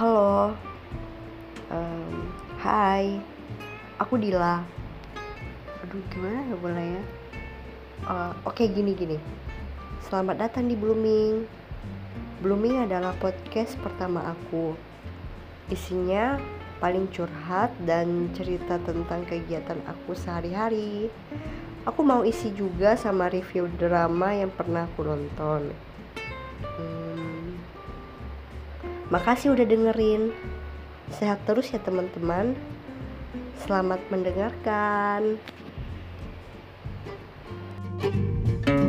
Halo, um, hai, aku Dila. Aduh, gimana ya boleh ya? Uh, Oke, gini gini. Selamat datang di Blooming. Blooming adalah podcast pertama aku. Isinya paling curhat dan cerita tentang kegiatan aku sehari-hari. Aku mau isi juga sama review drama yang pernah aku nonton. Hmm, makasih udah dengerin. Sehat terus ya teman-teman. Selamat mendengarkan. thank you